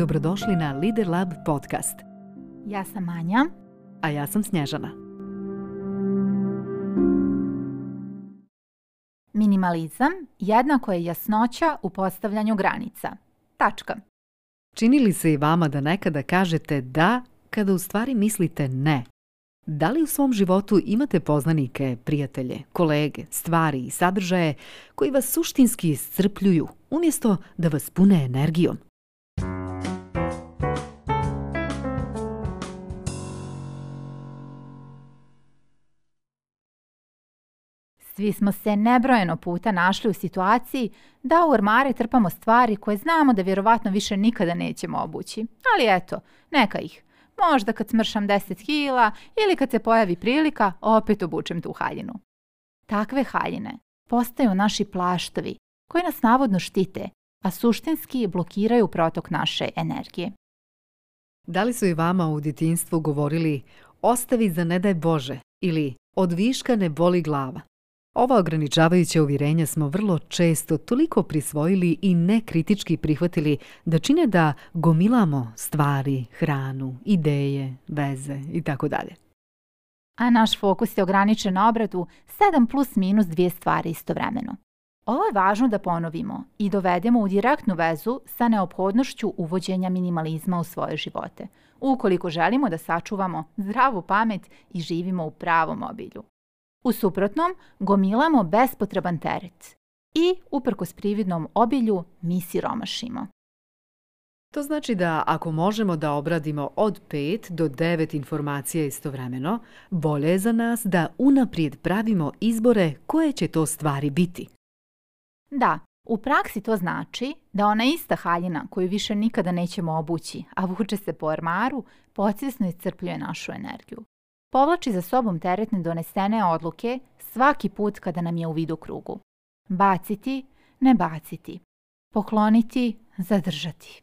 Dobrodošli na Lider Lab podcast. Ja sam Anja. A ja sam Snježana. Minimalizam jednako je jasnoća u postavljanju granica. Tačka. Čini li se i vama da nekada kažete da kada u stvari mislite ne? Da li u svom životu imate poznanike, prijatelje, kolege, stvari i sadržaje koji vas suštinski iscrpljuju umjesto da vas pune energijom? Svi smo se nebrojeno puta našli u situaciji da u ormare trpamo stvari koje znamo da vjerovatno više nikada nećemo obući. Ali eto, neka ih. Možda kad smršam 10 kila ili kad se pojavi prilika, opet obučem tu haljinu. Takve haljine postaju naši plaštovi koji nas navodno štite, a suštinski blokiraju protok naše energije. Da li su i vama u djetinstvu govorili ostavi za ne daj Bože ili od viška ne boli glava? Ova ograničavajuća uvjerenja smo vrlo često toliko prisvojili i nekritički prihvatili da čine da gomilamo stvari, hranu, ideje, veze i tako dalje. A naš fokus je ograničen na obradu 7 plus minus dvije stvari istovremeno. Ovo je važno da ponovimo i dovedemo u direktnu vezu sa neophodnošću uvođenja minimalizma u svoje živote, ukoliko želimo da sačuvamo zdravu pamet i živimo u pravom obilju. U suprotnom, gomilamo bespotreban teret i, uprkos prividnom obilju, mi siromašimo. To znači da ako možemo da obradimo od 5 do 9 informacija istovremeno, bolje je za nas da unaprijed pravimo izbore koje će to stvari biti. Da, u praksi to znači da ona ista haljina koju više nikada nećemo obući, a vuče se po armaru, podsvjesno iscrpljuje našu energiju povlači za sobom teretne donesene odluke svaki put kada nam je u vidu krugu. Baciti, ne baciti. Pokloniti, zadržati.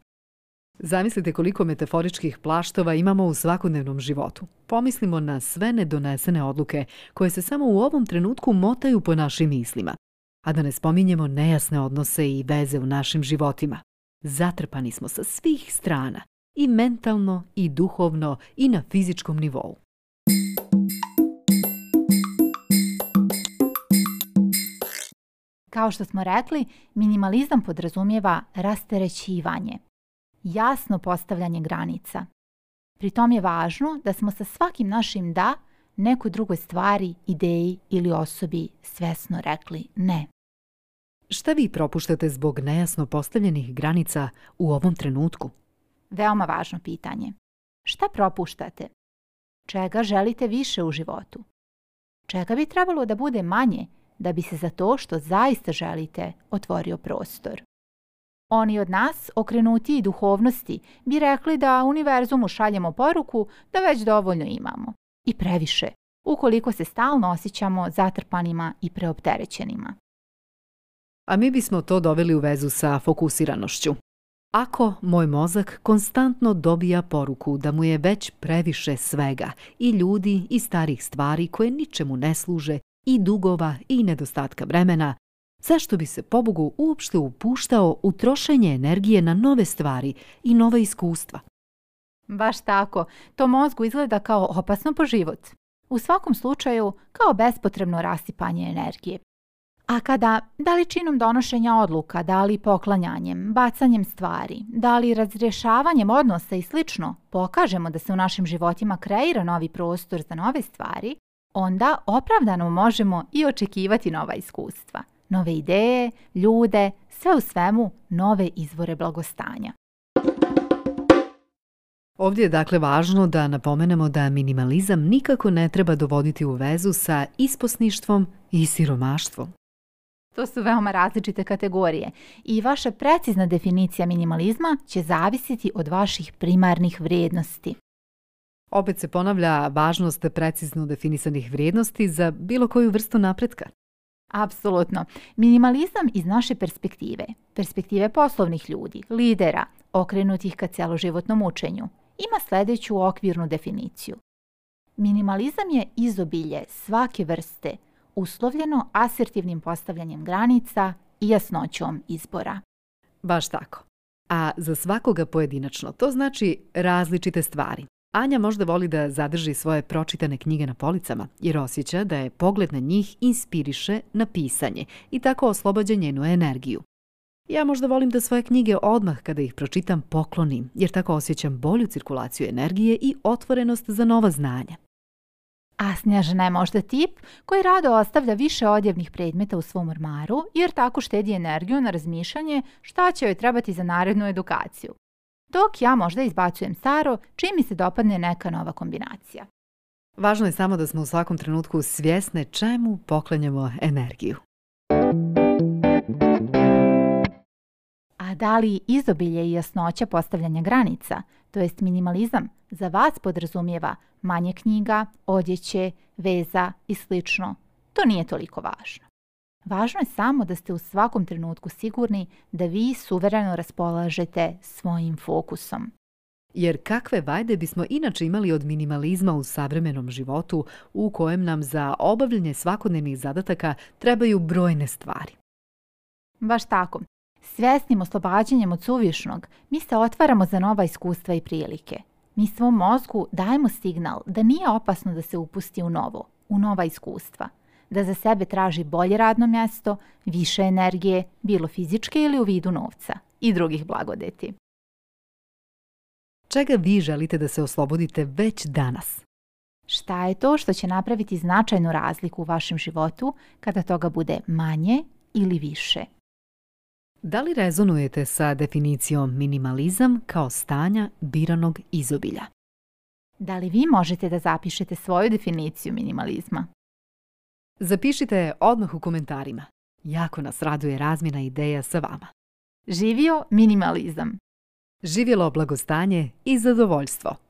Zamislite koliko metaforičkih plaštova imamo u svakodnevnom životu. Pomislimo na sve nedonesene odluke koje se samo u ovom trenutku motaju po našim mislima, a da ne spominjemo nejasne odnose i veze u našim životima. Zatrpani smo sa svih strana, i mentalno, i duhovno, i na fizičkom nivou. Kao što smo rekli, minimalizam podrazumijeva rasterećivanje, jasno postavljanje granica. Pri tom je važno da smo sa svakim našim da nekoj drugoj stvari, ideji ili osobi svesno rekli ne. Šta vi propuštate zbog nejasno postavljenih granica u ovom trenutku? Veoma važno pitanje. Šta propuštate? Čega želite više u životu? Čega bi trebalo da bude manje da bi se za to što zaista želite otvorio prostor. Oni od nas, okrenuti i duhovnosti, bi rekli da univerzumu šaljemo poruku da već dovoljno imamo. I previše, ukoliko se stalno osjećamo zatrpanima i preopterećenima. A mi bismo to doveli u vezu sa fokusiranošću. Ako moj mozak konstantno dobija poruku da mu je već previše svega i ljudi i starih stvari koje ničemu ne služe i dugova i nedostatka vremena, zašto bi se pobogu uopšte upuštao u trošenje energije na nove stvari i nove iskustva? Baš tako, to mozgu izgleda kao opasno po život. U svakom slučaju kao bespotrebno rasipanje energije. A kada, da li činom donošenja odluka, da li poklanjanjem, bacanjem stvari, da li razrješavanjem odnosa i slično, pokažemo da se u našim životima kreira novi prostor za nove stvari, onda opravdano možemo i očekivati nova iskustva, nove ideje, ljude, sve u svemu nove izvore blagostanja. Ovdje je dakle važno da napomenemo da minimalizam nikako ne treba dovoditi u vezu sa isposništvom i siromaštvom. To su veoma različite kategorije i vaša precizna definicija minimalizma će zavisiti od vaših primarnih vrijednosti. Opet se ponavlja važnost precizno definisanih vrijednosti za bilo koju vrstu napretka. Apsolutno. Minimalizam iz naše perspektive, perspektive poslovnih ljudi, lidera, okrenutih ka cjeloživotnom učenju, ima sljedeću okvirnu definiciju. Minimalizam je izobilje svake vrste, uslovljeno asertivnim postavljanjem granica i jasnoćom izbora. Baš tako. A za svakoga pojedinačno to znači različite stvari. Anja možda voli da zadrži svoje pročitane knjige na policama, jer osjeća da je pogled na njih inspiriše na pisanje i tako oslobađa njenu energiju. Ja možda volim da svoje knjige odmah kada ih pročitam poklonim, jer tako osjećam bolju cirkulaciju energije i otvorenost za nova znanja. A Snježana je možda tip koji rado ostavlja više odjevnih predmeta u svom ormaru jer tako štedi energiju na razmišljanje šta će joj trebati za narednu edukaciju dok ja možda izbacujem staro čim mi se dopadne neka nova kombinacija. Važno je samo da smo u svakom trenutku svjesne čemu poklenjamo energiju. A da li izobilje i jasnoća postavljanja granica, to jest minimalizam, za vas podrazumijeva manje knjiga, odjeće, veza i slično, to nije toliko važno. Važno je samo da ste u svakom trenutku sigurni da vi suvereno raspolažete svojim fokusom. Jer kakve vajde bismo inače imali od minimalizma u savremenom životu u kojem nam za obavljanje svakodnevnih zadataka trebaju brojne stvari? Baš tako. Svjesnim oslobađanjem od suvišnog, mi se otvaramo za nova iskustva i prilike. Mi svom mozgu dajemo signal da nije opasno da se upusti u novo, u nova iskustva – da za sebe traži bolje radno mjesto, više energije, bilo fizičke ili u vidu novca i drugih blagodeti. Čega vi želite da se oslobodite već danas? Šta je to što će napraviti značajnu razliku u vašem životu kada toga bude manje ili više? Da li rezonujete sa definicijom minimalizam kao stanja biranog izobilja? Da li vi možete da zapišete svoju definiciju minimalizma? Zapišite je odmah u komentarima. Jako nas raduje razmjena ideja sa vama. Živio minimalizam. Živjelo blagostanje i zadovoljstvo.